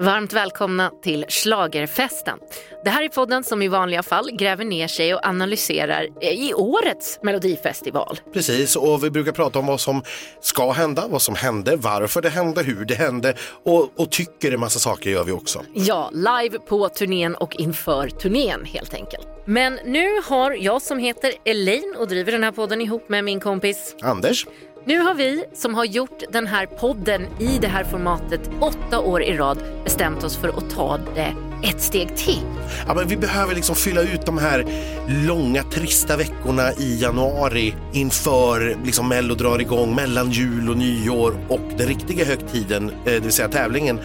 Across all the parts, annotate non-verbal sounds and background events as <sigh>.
Varmt välkomna till Slagerfesten. Det här är podden som i vanliga fall gräver ner sig och analyserar i årets melodifestival. Precis, och vi brukar prata om vad som ska hända, vad som hände, varför det hände, hur det hände och, och tycker en massa saker gör vi också. Ja, live på turnén och inför turnén helt enkelt. Men nu har jag som heter Elaine och driver den här podden ihop med min kompis Anders? Nu har vi som har gjort den här podden i det här formatet åtta år i rad bestämt oss för att ta det ett steg till. Ja, men vi behöver liksom fylla ut de här långa trista veckorna i januari inför liksom Mello drar igång mellan jul och nyår och den riktiga högtiden, eh, det vill säga tävlingen.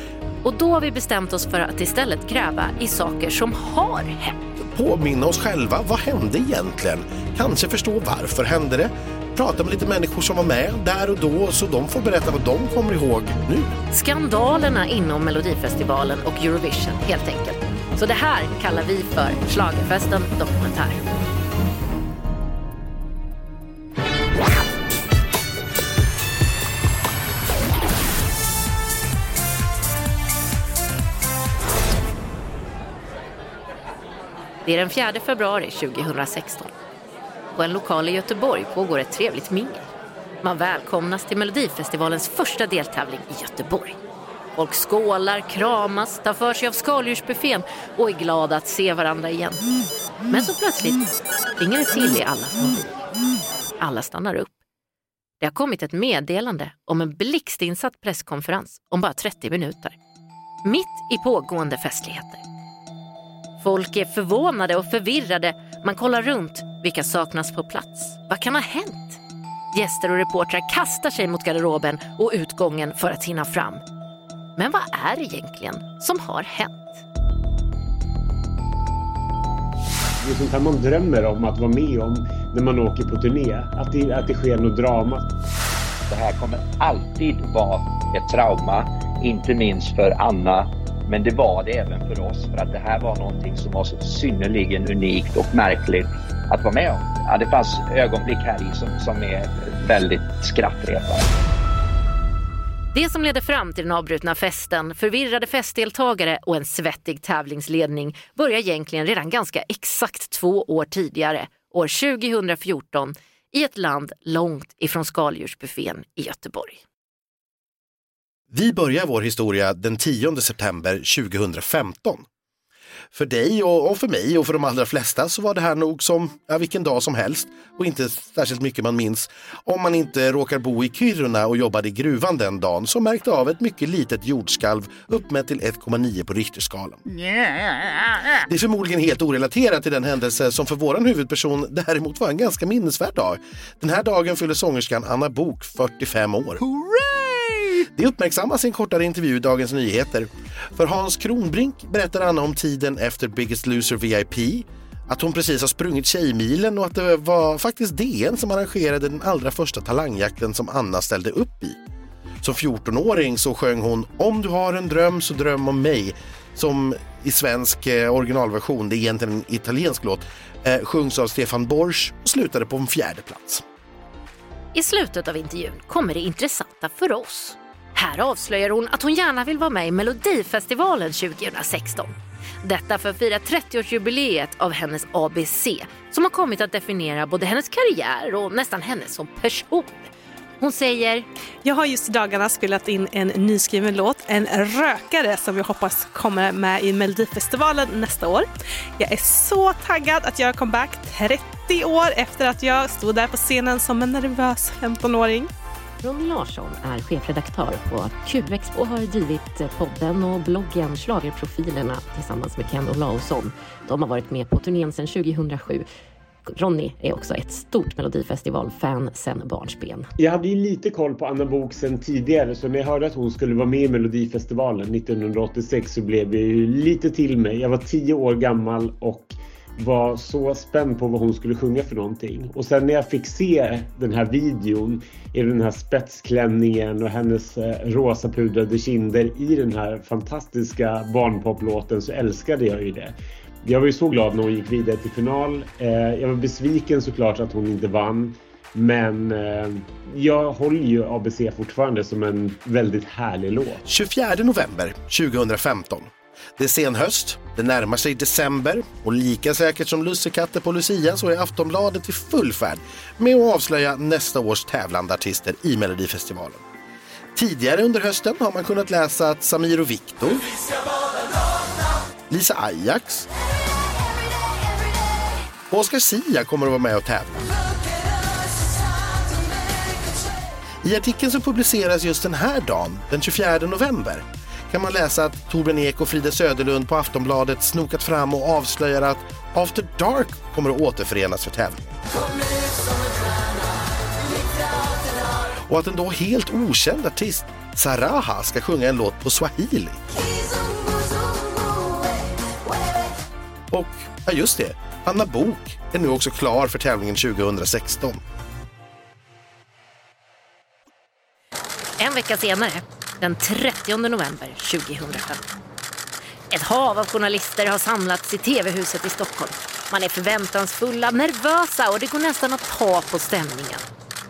Och då har vi bestämt oss för att istället gräva i saker som har hänt. Påminna oss själva, vad hände egentligen? Kanske förstå varför hände det? prata med lite människor som var med där och då så de får berätta vad de kommer ihåg nu. Skandalerna inom Melodifestivalen och Eurovision helt enkelt. Så det här kallar vi för Schlagerfesten Dokumentär. Det är den 4 februari 2016. På en lokal i Göteborg pågår ett trevligt mingel. Man välkomnas till Melodifestivalens första deltävling i Göteborg. Folk skålar, kramas, tar för sig av skaldjursbuffén och är glada att se varandra igen. Men så plötsligt ringer det till i allas mobil. Alla stannar upp. Det har kommit ett meddelande om en blixtinsatt presskonferens om bara 30 minuter. Mitt i pågående festligheter. Folk är förvånade och förvirrade. Man kollar runt. Vilka saknas på plats? Vad kan ha hänt? Gäster och reportrar kastar sig mot garderoben och utgången för att hinna fram. Men vad är det egentligen som har hänt? Det är sånt här man drömmer om att vara med om när man åker på turné. Att det, att det sker något drama. Det här kommer alltid vara ett trauma, inte minst för Anna men det var det även för oss för att det här var någonting som var så synnerligen unikt och märkligt att vara med om. Ja, det fanns ögonblick här i som, som är väldigt skrattretande. Det som ledde fram till den avbrutna festen, förvirrade festdeltagare och en svettig tävlingsledning börjar egentligen redan ganska exakt två år tidigare, år 2014, i ett land långt ifrån skaldjursbuffén i Göteborg. Vi börjar vår historia den 10 september 2015. För dig och, för mig och för de allra flesta så var det här nog som ja, vilken dag som helst och inte särskilt mycket man minns. Om man inte råkar bo i Kiruna och jobbade i gruvan den dagen som märkte av ett mycket litet jordskalv uppmätt till 1,9 på Richterskalan. Det är förmodligen helt orelaterat till den händelse som för våran huvudperson däremot var en ganska minnesvärd dag. Den här dagen fyller sångerskan Anna Bok 45 år. Det uppmärksammas i en kortare intervju i Dagens Nyheter. För Hans Kronbrink berättar Anna om tiden efter Biggest Loser VIP, att hon precis har sprungit Tjejmilen och att det var faktiskt DN som arrangerade den allra första talangjakten som Anna ställde upp i. Som 14-åring så sjöng hon Om du har en dröm så dröm om mig som i svensk eh, originalversion, det är egentligen en italiensk låt, eh, sjungs av Stefan Borsch och slutade på en fjärde plats. I slutet av intervjun kommer det intressanta för oss. Här avslöjar hon att hon gärna vill vara med i Melodifestivalen 2016. Detta för att fira 30-årsjubileet av hennes ABC som har kommit att definiera både hennes karriär och nästan henne som person. Hon säger... Jag har just i dagarna spelat in en nyskriven låt, en rökare som jag hoppas kommer med i Melodifestivalen nästa år. Jag är så taggad att göra comeback 30 år efter att jag stod där på scenen som en nervös 15-åring. Ronny Larsson är chefredaktör på QX och har drivit eh, podden och bloggen Schlagerprofilerna tillsammans med Ken Olausson. De har varit med på turnén sedan 2007. Ronny är också ett stort Melodifestival-fan sedan barnsben. Jag hade ju lite koll på Anna Bok sedan tidigare så när jag hörde att hon skulle vara med i Melodifestivalen 1986 så blev det ju lite till mig. Jag var tio år gammal och var så spänd på vad hon skulle sjunga för någonting. Och sen när jag fick se den här videon i den här spetsklänningen och hennes eh, rosa pudrade kinder i den här fantastiska barnpoplåten så älskade jag ju det. Jag var ju så glad när hon gick vidare till final. Eh, jag var besviken såklart att hon inte vann. Men eh, jag håller ju ABC fortfarande som en väldigt härlig låt. 24 november 2015. Det är sen höst, det närmar sig december och lika säkert som lussekatter på Lucia så är Aftonbladet i full färd med att avslöja nästa års tävlande artister i Melodifestivalen. Tidigare under hösten har man kunnat läsa att Samir och Viktor, Lisa Ajax och Oscar Sia kommer att vara med och tävla. I artikeln som publiceras just den här dagen, den 24 november, kan man läsa att Torbjörn Ek och Frida Söderlund på Aftonbladet snokat fram och avslöjar att After Dark kommer att återförenas för tävlingen. Och att en då helt okänd artist, Saraha, ska sjunga en låt på swahili. Och, ja just det, Anna Bok är nu också klar för tävlingen 2016. En vecka senare, den 30 november 2005. Ett hav av journalister har samlats i TV-huset i Stockholm. Man är förväntansfulla, nervösa och det går nästan att ta på stämningen.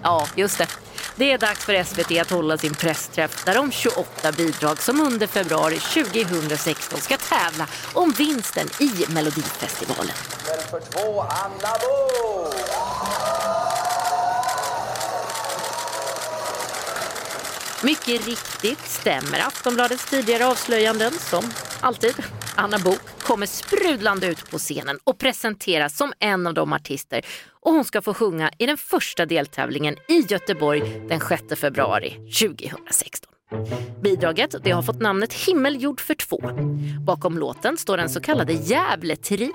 Ja, just det. Det är dags för SVT att hålla sin pressträff där de 28 bidrag som under februari 2016 ska tävla om vinsten i Melodifestivalen. För två, Anna Bo! Mycket riktigt stämmer Aftonbladets tidigare avslöjanden som alltid. Anna Bok kommer sprudlande ut på scenen och presenteras som en av de artister och hon ska få sjunga i den första deltävlingen i Göteborg den 6 februari 2016. Bidraget det har fått namnet Himmelgjord för två. Bakom låten står den så kallade Gävle-trion.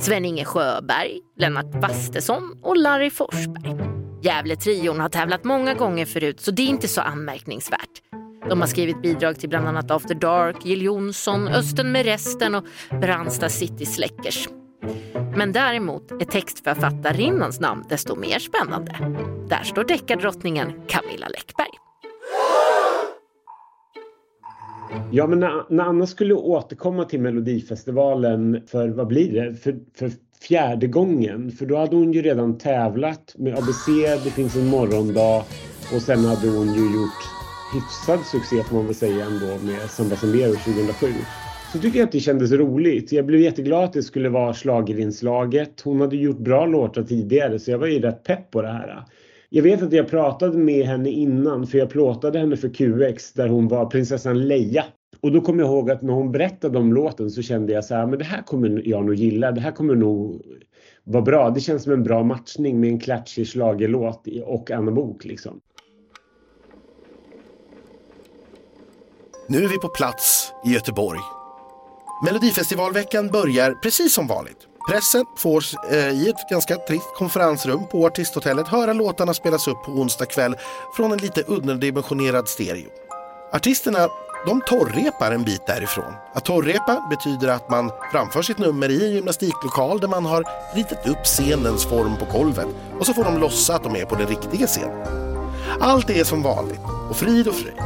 Sven-Inge Sjöberg, Lennart Bastesson och Larry Forsberg. Gävle-trion har tävlat många gånger förut så det är inte så anmärkningsvärt. De har skrivit bidrag till bland annat After Dark, Jill Johnson, Östen med resten och Brandsta City Släckers. Men däremot är textförfattarinnans namn desto mer spännande. Där står deckardrottningen Camilla Läckberg. Ja, men när, när Anna skulle återkomma till Melodifestivalen för, vad blir det, för, för fjärde gången. För då hade hon ju redan tävlat med ABC, Det finns en morgondag och sen hade hon ju gjort hyfsad succé får man väl säga ändå med Samba Sambero 2007. Så tycker jag att det kändes roligt. Jag blev jätteglad att det skulle vara slagerinslaget. Hon hade gjort bra låtar tidigare så jag var ju rätt pepp på det här. Jag vet att jag pratade med henne innan för jag plåtade henne för QX där hon var prinsessan Leia. Och då kommer jag ihåg att när hon berättade om låten så kände jag så här, ah, men det här kommer jag nog gilla. Det här kommer nog vara bra. Det känns som en bra matchning med en klatschig schlagerlåt och Anna Bok liksom. Nu är vi på plats i Göteborg. Melodifestivalveckan börjar precis som vanligt. Pressen får eh, i ett ganska trist konferensrum på Artisthotellet höra låtarna spelas upp på onsdag kväll från en lite underdimensionerad stereo. Artisterna de torrrepar en bit därifrån. Att torrrepa betyder att man framför sitt nummer i en gymnastiklokal där man har ritat upp scenens form på golvet och så får de låtsas att de är på den riktiga scenen. Allt är som vanligt och frid och fröjd.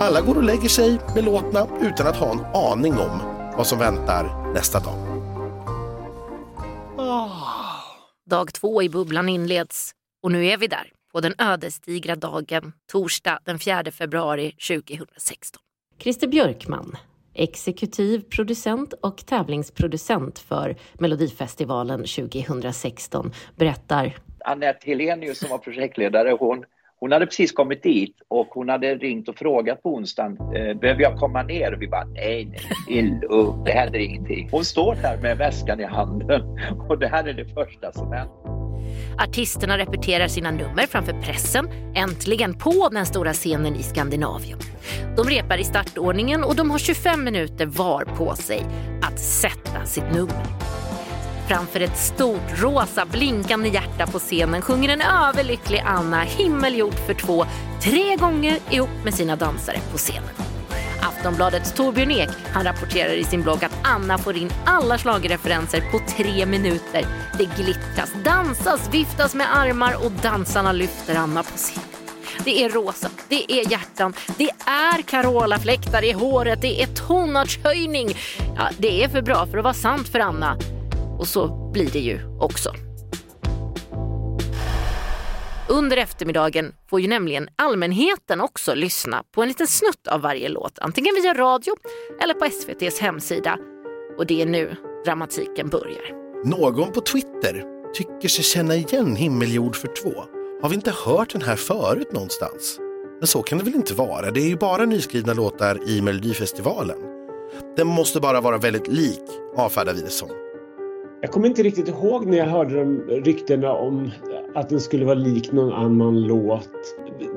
Alla går och lägger sig belåtna utan att ha en aning om vad som väntar nästa dag. Ah. Dag två i bubblan inleds och nu är vi där på den ödesdigra dagen, torsdag den 4 februari 2016. Christer Björkman, exekutiv producent och tävlingsproducent för Melodifestivalen 2016, berättar Anette Helenius som var projektledare, hon, hon hade precis kommit dit och hon hade ringt och frågat på onsdagen, eh, behöver jag komma ner? Och vi bara, nej, nej, det händer ingenting. Hon står där med väskan i handen <laughs> och det här är det första som händer. Artisterna repeterar sina nummer framför pressen, äntligen på den stora scenen i Skandinavien. De repar i startordningen och de har 25 minuter var på sig att sätta sitt nummer. Framför ett stort rosa blinkande hjärta på scenen sjunger en överlycklig Anna himmelgjord för två tre gånger ihop med sina dansare på scenen. Aftonbladets Torbjörn Ek han rapporterar i sin blogg att Anna får in alla slagreferenser på tre minuter. Det glittras, dansas, viftas med armar och dansarna lyfter Anna på scenen. Det är rosa, det är hjärtan, det är Carola-fläktar i håret, det är tonartshöjning. Ja, det är för bra för att vara sant för Anna. Och så blir det ju också. Under eftermiddagen får ju nämligen allmänheten också lyssna på en liten snutt av varje låt, antingen via radio eller på SVTs hemsida. Och det är nu dramatiken börjar. Någon på Twitter tycker sig känna igen Himmeljord för två. Har vi inte hört den här förut någonstans? Men så kan det väl inte vara? Det är ju bara nyskrivna låtar i Melodifestivalen. Den måste bara vara väldigt lik, avfärdar vi det som. Jag kommer inte riktigt ihåg när jag hörde de ryktena om att den skulle vara lik någon annan låt.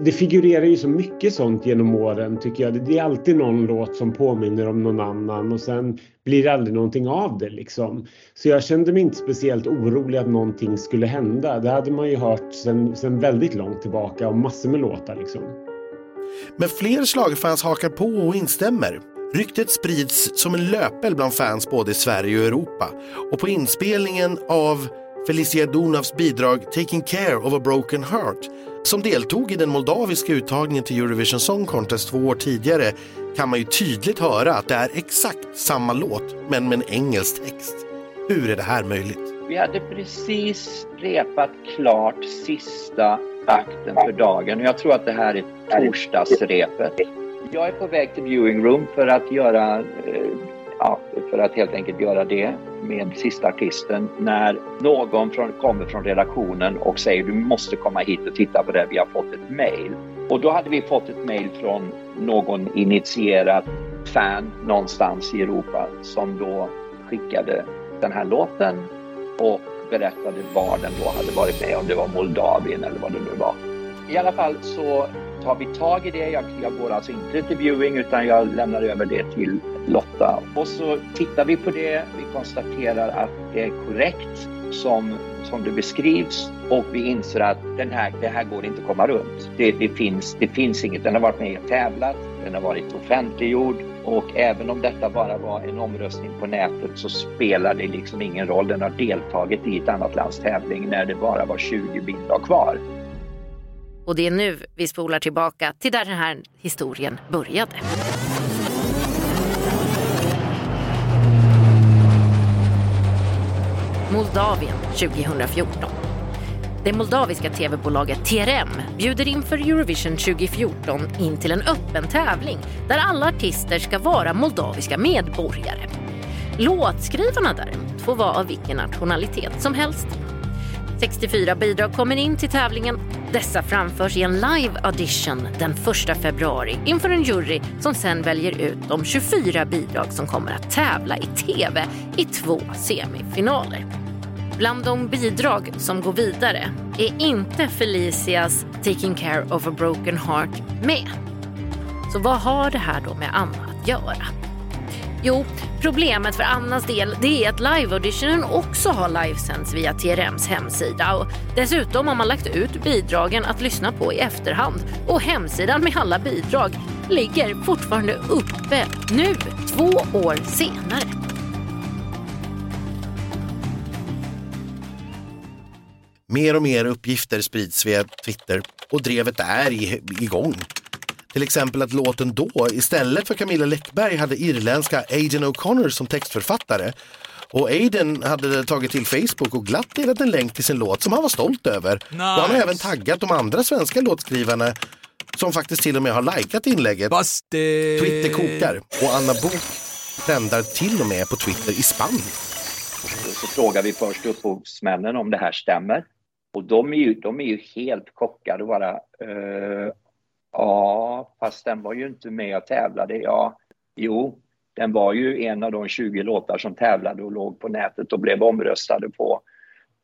Det figurerar ju så mycket sånt genom åren tycker jag. Det är alltid någon låt som påminner om någon annan och sen blir det aldrig någonting av det liksom. Så jag kände mig inte speciellt orolig att någonting skulle hända. Det hade man ju hört sen, sen väldigt långt tillbaka om massor med låtar liksom. Men fler schlagerfans hakar på och instämmer. Ryktet sprids som en löpeld bland fans både i Sverige och Europa. Och på inspelningen av Felicia Donavs bidrag Taking Care of a Broken Heart som deltog i den moldaviska uttagningen till Eurovision Song Contest två år tidigare kan man ju tydligt höra att det är exakt samma låt men med en engelsk text. Hur är det här möjligt? Vi hade precis repat klart sista akten för dagen och jag tror att det här är torsdagsrepet. Jag är på väg till viewing room för att göra eh, ja, för att helt enkelt göra det med sista artisten när någon från, kommer från redaktionen och säger du måste komma hit och titta på det, vi har fått ett mail. Och då hade vi fått ett mail från någon initierad fan någonstans i Europa som då skickade den här låten och berättade var den då hade varit med, om det var Moldavien eller vad det nu var. I alla fall så tar vi tag i det. Jag, jag går alltså inte till viewing utan jag lämnar över det till Lotta. Och så tittar vi på det. Vi konstaterar att det är korrekt som, som det beskrivs och vi inser att den här, det här går inte att komma runt. Det, det, finns, det finns inget. Den har varit med och tävlat, den har varit offentliggjord och även om detta bara var en omröstning på nätet så spelar det liksom ingen roll. Den har deltagit i ett annat lands tävling när det bara var 20 bidrag kvar. Och det är nu vi spolar tillbaka till där den här historien började. Moldavien 2014. Det moldaviska tv-bolaget TRM bjuder inför Eurovision 2014 in till en öppen tävling där alla artister ska vara moldaviska medborgare. Låtskrivarna däremot får vara av vilken nationalitet som helst. 64 bidrag kommer in till tävlingen. Dessa framförs i en live audition den 1 februari inför en jury som sen väljer ut de 24 bidrag som kommer att tävla i tv i två semifinaler. Bland de bidrag som går vidare är inte Felicias Taking Care of a Broken Heart med. Så vad har det här då med Anna att göra? Jo, problemet för Annas del det är att live-auditionen också har livesänds via TRMs hemsida och dessutom har man lagt ut bidragen att lyssna på i efterhand och hemsidan med alla bidrag ligger fortfarande uppe nu, två år senare. Mer och mer uppgifter sprids via Twitter och drevet är igång. Till exempel att låten då istället för Camilla Läckberg hade irländska Aiden O'Connor som textförfattare. Och Aiden hade tagit till Facebook och glatt delat en länk till sin låt som han var stolt över. Nice. Och han har även taggat de andra svenska låtskrivarna som faktiskt till och med har likat inlägget. Busted. Twitter kokar och Anna Bok trendar till och med på Twitter i Spanien. Så frågar vi först upphovsmännen om det här stämmer. Och de är ju, de är ju helt chockade bara uh, Ja, fast den var ju inte med och tävlade. Ja, jo, den var ju en av de 20 låtar som tävlade och låg på nätet och blev omröstade på.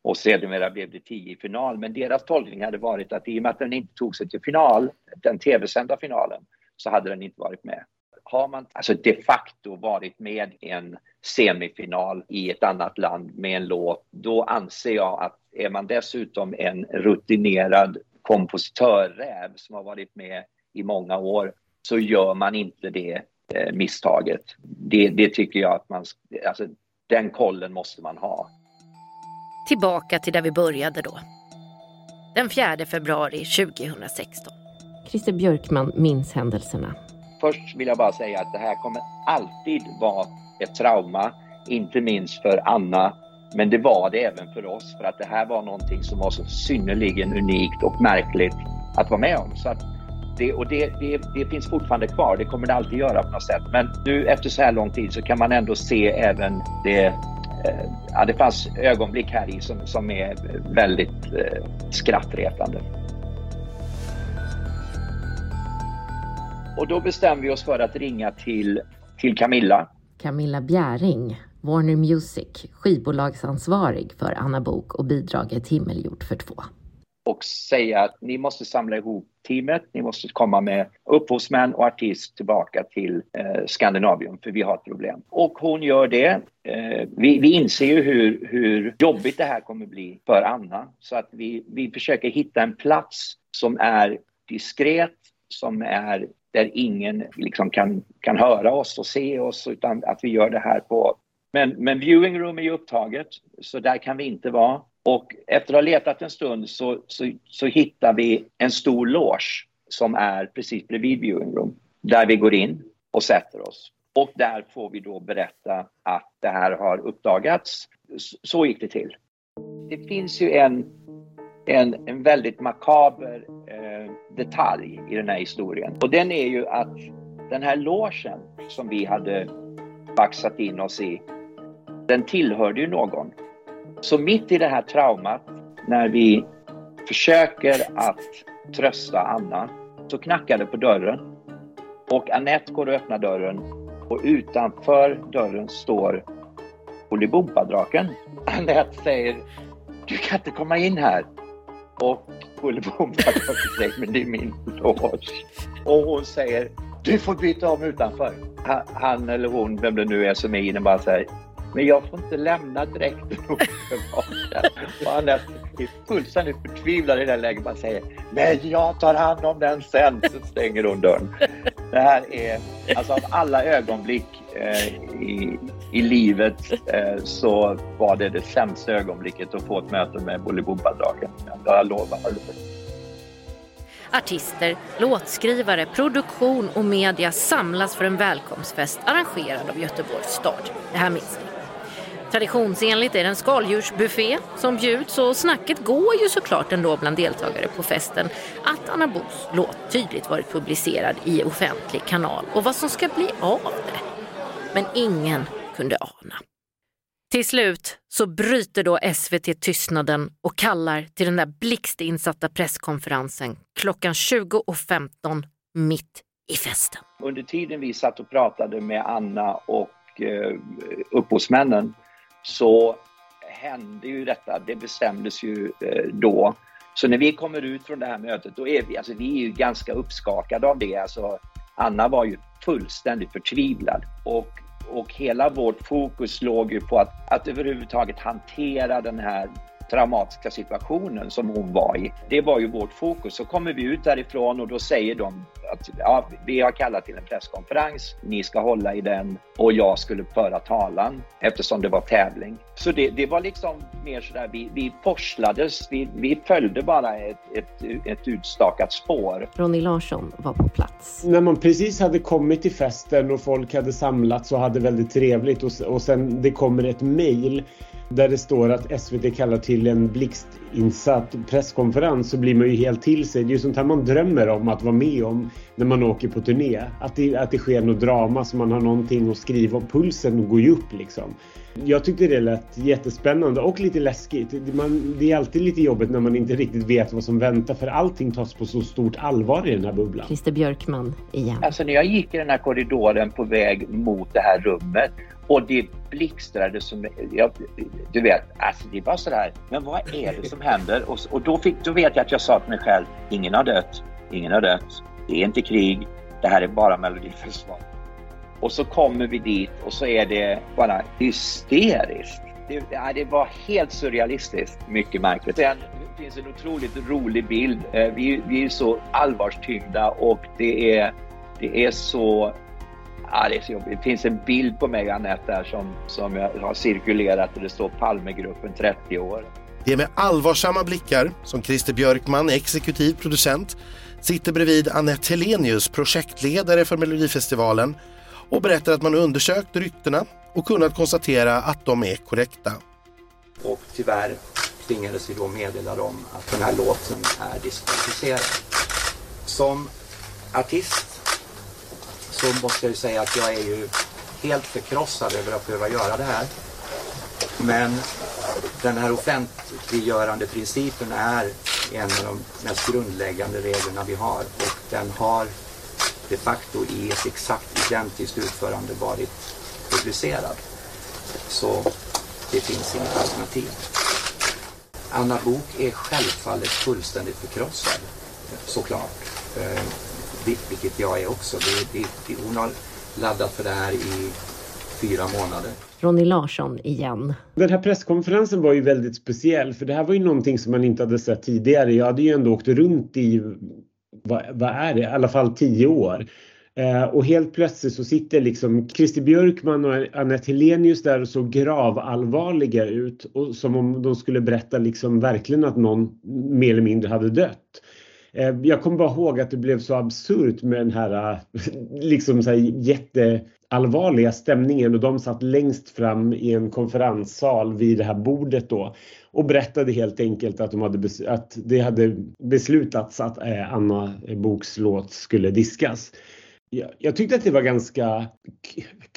Och sedermera blev det 10 i final. Men deras tolkning hade varit att i och med att den inte tog sig till final, den tv-sända finalen, så hade den inte varit med. Har man alltså de facto varit med i en semifinal i ett annat land med en låt, då anser jag att är man dessutom en rutinerad kompositörräv som har varit med i många år så gör man inte det eh, misstaget. Det, det tycker jag att man, alltså den kollen måste man ha. Tillbaka till där vi började då. Den 4 februari 2016. Christer Björkman minns händelserna. Först vill jag bara säga att det här kommer alltid vara ett trauma, inte minst för Anna, men det var det även för oss för att det här var någonting som var så synnerligen unikt och märkligt att vara med om. Så att det, och det, det, det, finns fortfarande kvar, det kommer det alltid göra på något sätt. Men nu efter så här lång tid så kan man ändå se även det eh, Ja, det fanns ögonblick här i som, som är väldigt eh, skrattretande. Och då bestämde vi oss för att ringa till, till Camilla. Camilla Bjäring, Warner Music, skivbolagsansvarig för Anna Bok och bidraget Himmelgjort för två. Och säga att ni måste samla ihop teamet, ni måste komma med upphovsmän och artist tillbaka till eh, Skandinavium för vi har ett problem. Och hon gör det. Eh, vi, vi inser ju hur, hur jobbigt det här kommer bli för Anna så att vi, vi försöker hitta en plats som är diskret, som är där ingen liksom kan, kan höra oss och se oss utan att vi gör det här på... Men, men viewing room är ju upptaget så där kan vi inte vara. Och efter att ha letat en stund så, så, så hittar vi en stor loge som är precis bredvid viewing room där vi går in och sätter oss. Och där får vi då berätta att det här har uppdagats. Så gick det till. Det finns ju en en, en väldigt makaber eh, detalj i den här historien. Och den är ju att den här låsen som vi hade baxat in oss i, den tillhörde ju någon. Så mitt i det här traumat, när vi försöker att trösta Anna, så knackar det på dörren. Och Annette går och öppnar dörren och utanför dörren står Bolibompa-draken. <laughs> Annette säger Du kan inte komma in här och Bolibompadraken säger men det är min loge. Och hon säger du får byta om utanför. Han eller hon, vem det nu är som är inne, bara säger men jag får inte lämna dräkten <laughs> Och han är fullständigt förtvivlad i det läget. Man säger men jag tar hand om den sen. Så stänger hon dörren. Det här är, alltså av alla ögonblick eh, i, i livet eh, så var det det sämsta ögonblicket att få ett möte med Bolibompa-draken. Jag lovar. Artister, låtskrivare, produktion och media samlas för en välkomstfest arrangerad av Göteborgs stad. Det här minns ni. Traditionsenligt är det en skaldjursbuffé som bjuds och snacket går ju såklart ändå bland deltagare på festen att Anna Bos låt tydligt varit publicerad i offentlig kanal och vad som ska bli av det. Men ingen kunde ana. Till slut så bryter då SVT tystnaden och kallar till den där blixtinsatta presskonferensen klockan 20.15 mitt i festen. Under tiden vi satt och pratade med Anna och eh, upphovsmännen så hände ju detta. Det bestämdes ju eh, då. Så när vi kommer ut från det här mötet, då är vi, alltså, vi är ju ganska uppskakade av det. Alltså, Anna var ju fullständigt förtvivlad och, och hela vårt fokus låg ju på att, att överhuvudtaget hantera den här traumatiska situationen som hon var i. Det var ju vårt fokus. Så kommer vi ut därifrån och då säger de att ja, vi har kallat till en presskonferens, ni ska hålla i den och jag skulle föra talan eftersom det var tävling. Så det, det var liksom mer sådär, vi, vi forslades, vi, vi följde bara ett, ett, ett utstakat spår. Ronny Larsson var på plats. När man precis hade kommit till festen och folk hade samlats och hade väldigt trevligt och, och sen det kommer ett mejl där det står att SVT kallar till en blixtinsatt presskonferens så blir man ju helt till sig. Det är ju sånt här man drömmer om att vara med om när man åker på turné. Att det, att det sker något drama så man har någonting att skriva och Pulsen går ju upp liksom. Jag tyckte det lät jättespännande och lite läskigt. Man, det är alltid lite jobbigt när man inte riktigt vet vad som väntar för allting tas på så stort allvar i den här bubblan. Christer Björkman igen. Alltså när jag gick i den här korridoren på väg mot det här rummet och det blixtrade som... Jag, du vet, alltså det var sådär, men vad är det som händer? Och, och då, fick, då vet jag att jag sa till mig själv, ingen har dött, ingen har dött, det är inte krig, det här är bara Melodifestivalen. Och så kommer vi dit och så är det bara hysteriskt. Det, det var helt surrealistiskt, mycket märkligt. Sen finns en otroligt rolig bild. Eh, vi, vi är så allvarstyngda och det är, det är så Ja, det, är så jobbigt. det finns en bild på mig och Anette där som, som jag har cirkulerat och det står Palmegruppen 30 år. Det är med allvarsamma blickar som Christer Björkman, exekutiv producent, sitter bredvid Anette Helenius, projektledare för Melodifestivalen och berättar att man undersökt ryktena och kunnat konstatera att de är korrekta. Och tyvärr tvingades vi då meddela dem att den här låten är diskvalificerad. Som artist så måste jag ju säga att jag är ju helt förkrossad över att behöva göra det här. Men den här offentliggörande principen är en av de mest grundläggande reglerna vi har och den har de facto i ett exakt identiskt utförande varit publicerad. Så det finns inget alternativ. Anna Bok är självfallet fullständigt förkrossad, såklart. Eh, vilket jag är också. Det, det, hon har laddat för det här i fyra månader. Ronny Larsson igen. Den här presskonferensen var ju väldigt speciell för det här var ju någonting som man inte hade sett tidigare. Jag hade ju ändå åkt runt i, vad, vad är det, i alla fall tio år. Eh, och helt plötsligt så sitter liksom Christer Björkman och Anette Helenius där och så gravallvarliga ut och som om de skulle berätta liksom verkligen att någon mer eller mindre hade dött. Eh, jag kommer bara ihåg att det blev så absurt med den här eh, <laughs> liksom så här jätteallvarliga stämningen och de satt längst fram i en konferenssal vid det här bordet då och berättade helt enkelt att, de hade, att det hade beslutats att eh, Anna Boks låt skulle diskas jag, tyckte att det var ganska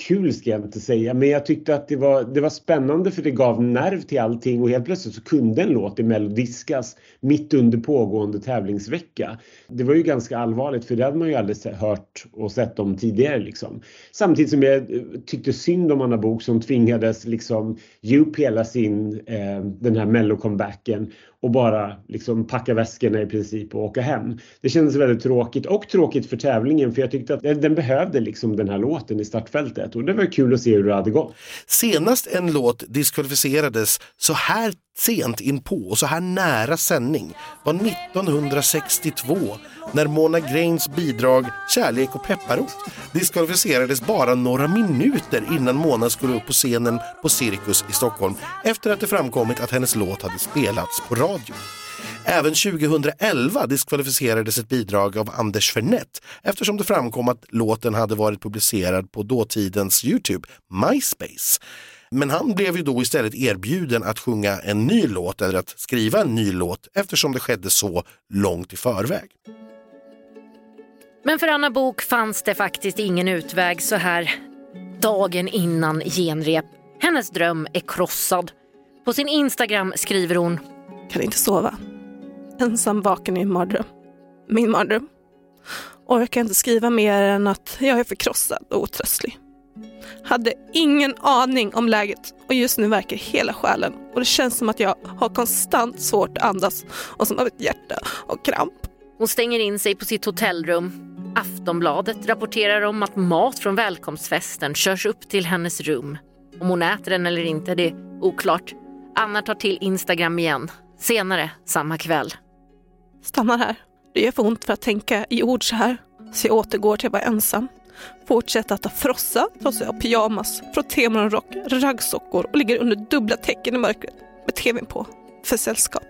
kul ska jag inte säga, men jag tyckte att det var, det var spännande för det gav nerv till allting och helt plötsligt så kunde en låt i Mello diskas mitt under pågående tävlingsvecka. Det var ju ganska allvarligt för det hade man ju aldrig hört och sett om tidigare liksom. Samtidigt som jag eh, tyckte synd om Anna Bok som tvingades liksom ge upp hela sin, eh, den här Mello-comebacken och bara liksom packa väskorna i princip och åka hem. Det kändes väldigt tråkigt och tråkigt för tävlingen för jag tyckte att den behövde liksom den här låten i startfältet och det var kul att se hur det hade gått. Senast en låt diskvalificerades så här sent in på och så här nära sändning var 1962 när Mona Grains bidrag Kärlek och pepparrot diskvalificerades bara några minuter innan Mona skulle upp på scenen på Cirkus i Stockholm efter att det framkommit att hennes låt hade spelats på radio. Även 2011 diskvalificerades ett bidrag av Anders Fernett eftersom det framkom att låten hade varit publicerad på dåtidens Youtube, MySpace. Men han blev ju då istället erbjuden att sjunga en ny låt eller att skriva en ny låt eftersom det skedde så långt i förväg. Men för Anna Bok fanns det faktiskt ingen utväg så här dagen innan genrep. Hennes dröm är krossad. På sin Instagram skriver hon kan inte sova. Ensam vaken i en mardröm. Min mardröm. Orkar inte skriva mer än att jag är förkrossad och otröstlig. Hade ingen aning om läget och just nu verkar hela själen och det känns som att jag har konstant svårt att andas och som av ett hjärta och kramp. Hon stänger in sig på sitt hotellrum. Aftonbladet rapporterar om att mat från välkomstfesten körs upp till hennes rum. Om hon äter den eller inte, det är oklart. Anna tar till Instagram igen, senare samma kväll. Stannar här. Det gör för ont för att tänka i ord så här. Så jag återgår till att vara ensam. Fortsätter att ta frossa trots att jag har pyjamas, frottémorgonrock, raggsockor och ligger under dubbla tecken i mörkret med tvn på. För sällskap.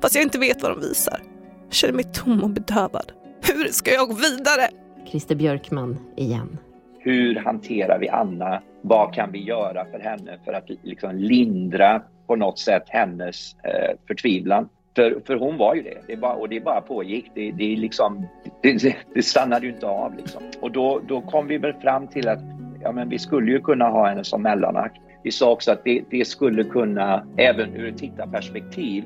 Fast jag inte vet vad de visar. Jag känner mig tom och bedövad. Hur ska jag gå vidare? Christer Björkman igen. Hur hanterar vi Anna? Vad kan vi göra för henne för att liksom lindra på något sätt hennes eh, förtvivlan? För, för hon var ju det, det bara, och det bara pågick. Det, det, liksom, det, det stannade ju inte av. Liksom. Och då, då kom vi väl fram till att ja, men vi skulle ju kunna ha henne som mellanakt. Vi sa också att det, det, skulle kunna, även ur ett tittarperspektiv,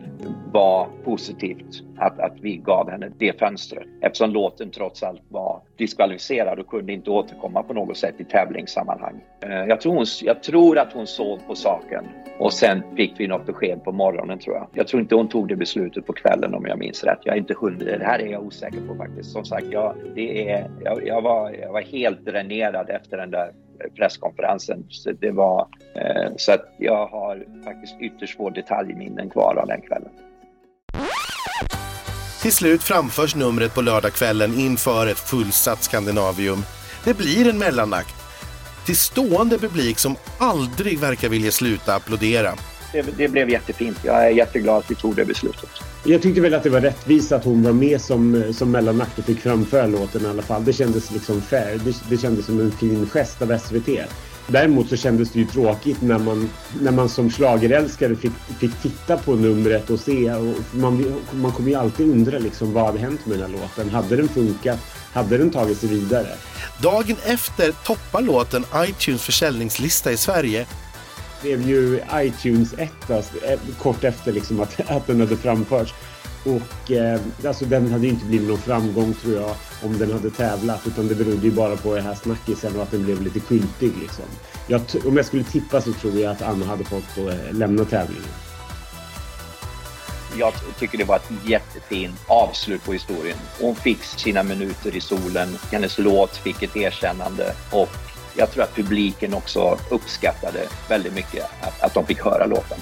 vara positivt att, att vi gav henne det fönstret eftersom låten trots allt var diskvalificerad och kunde inte återkomma på något sätt i tävlingssammanhang. Eh, jag tror, hon, jag tror att hon sov på saken och sen fick vi något besked på morgonen tror jag. Jag tror inte hon tog det beslutet på kvällen om jag minns rätt. Jag är inte hundra, det här är jag osäker på faktiskt. Som sagt, jag, det är, jag, jag, var, jag var helt dränerad efter den där presskonferensen. Så det var eh, så att jag har faktiskt ytterst få detaljminnen kvar av den kvällen. Till slut framförs numret på lördagskvällen inför ett fullsatt Skandinavium. Det blir en mellanakt till stående publik som aldrig verkar vilja sluta applådera. Det, det, blev jättefint. Jag är jätteglad att vi tog det beslutet. Jag tyckte väl att det var rättvist att hon var med som, som mellanakt och fick framföra låten i alla fall. Det kändes liksom fair. Det, det kändes som en fin gest av SVT. Däremot så kändes det ju tråkigt när man, när man som schlagerälskare fick, fick titta på numret och se. Och man, man kommer ju alltid undra liksom, vad hade hänt med den här låten. Hade den funkat? Hade den tagit sig vidare? Dagen efter toppar låten iTunes försäljningslista i Sverige blev ju iTunes 1 alltså, eh, kort efter liksom att, <laughs> att den hade framförts. Och eh, alltså den hade ju inte blivit någon framgång tror jag om den hade tävlat utan det berodde ju bara på det här snackisen och att den blev lite kultig liksom. Jag, om jag skulle tippa så tror jag att Anna hade fått eh, lämna tävlingen. Jag tycker det var ett jättefint avslut på historien. Hon fick sina minuter i solen, hennes låt fick ett erkännande och jag tror att publiken också uppskattade väldigt mycket att, att de fick höra låten.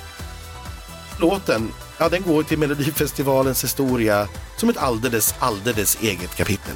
Låten, ja den går till Melodifestivalens historia som ett alldeles, alldeles eget kapitel.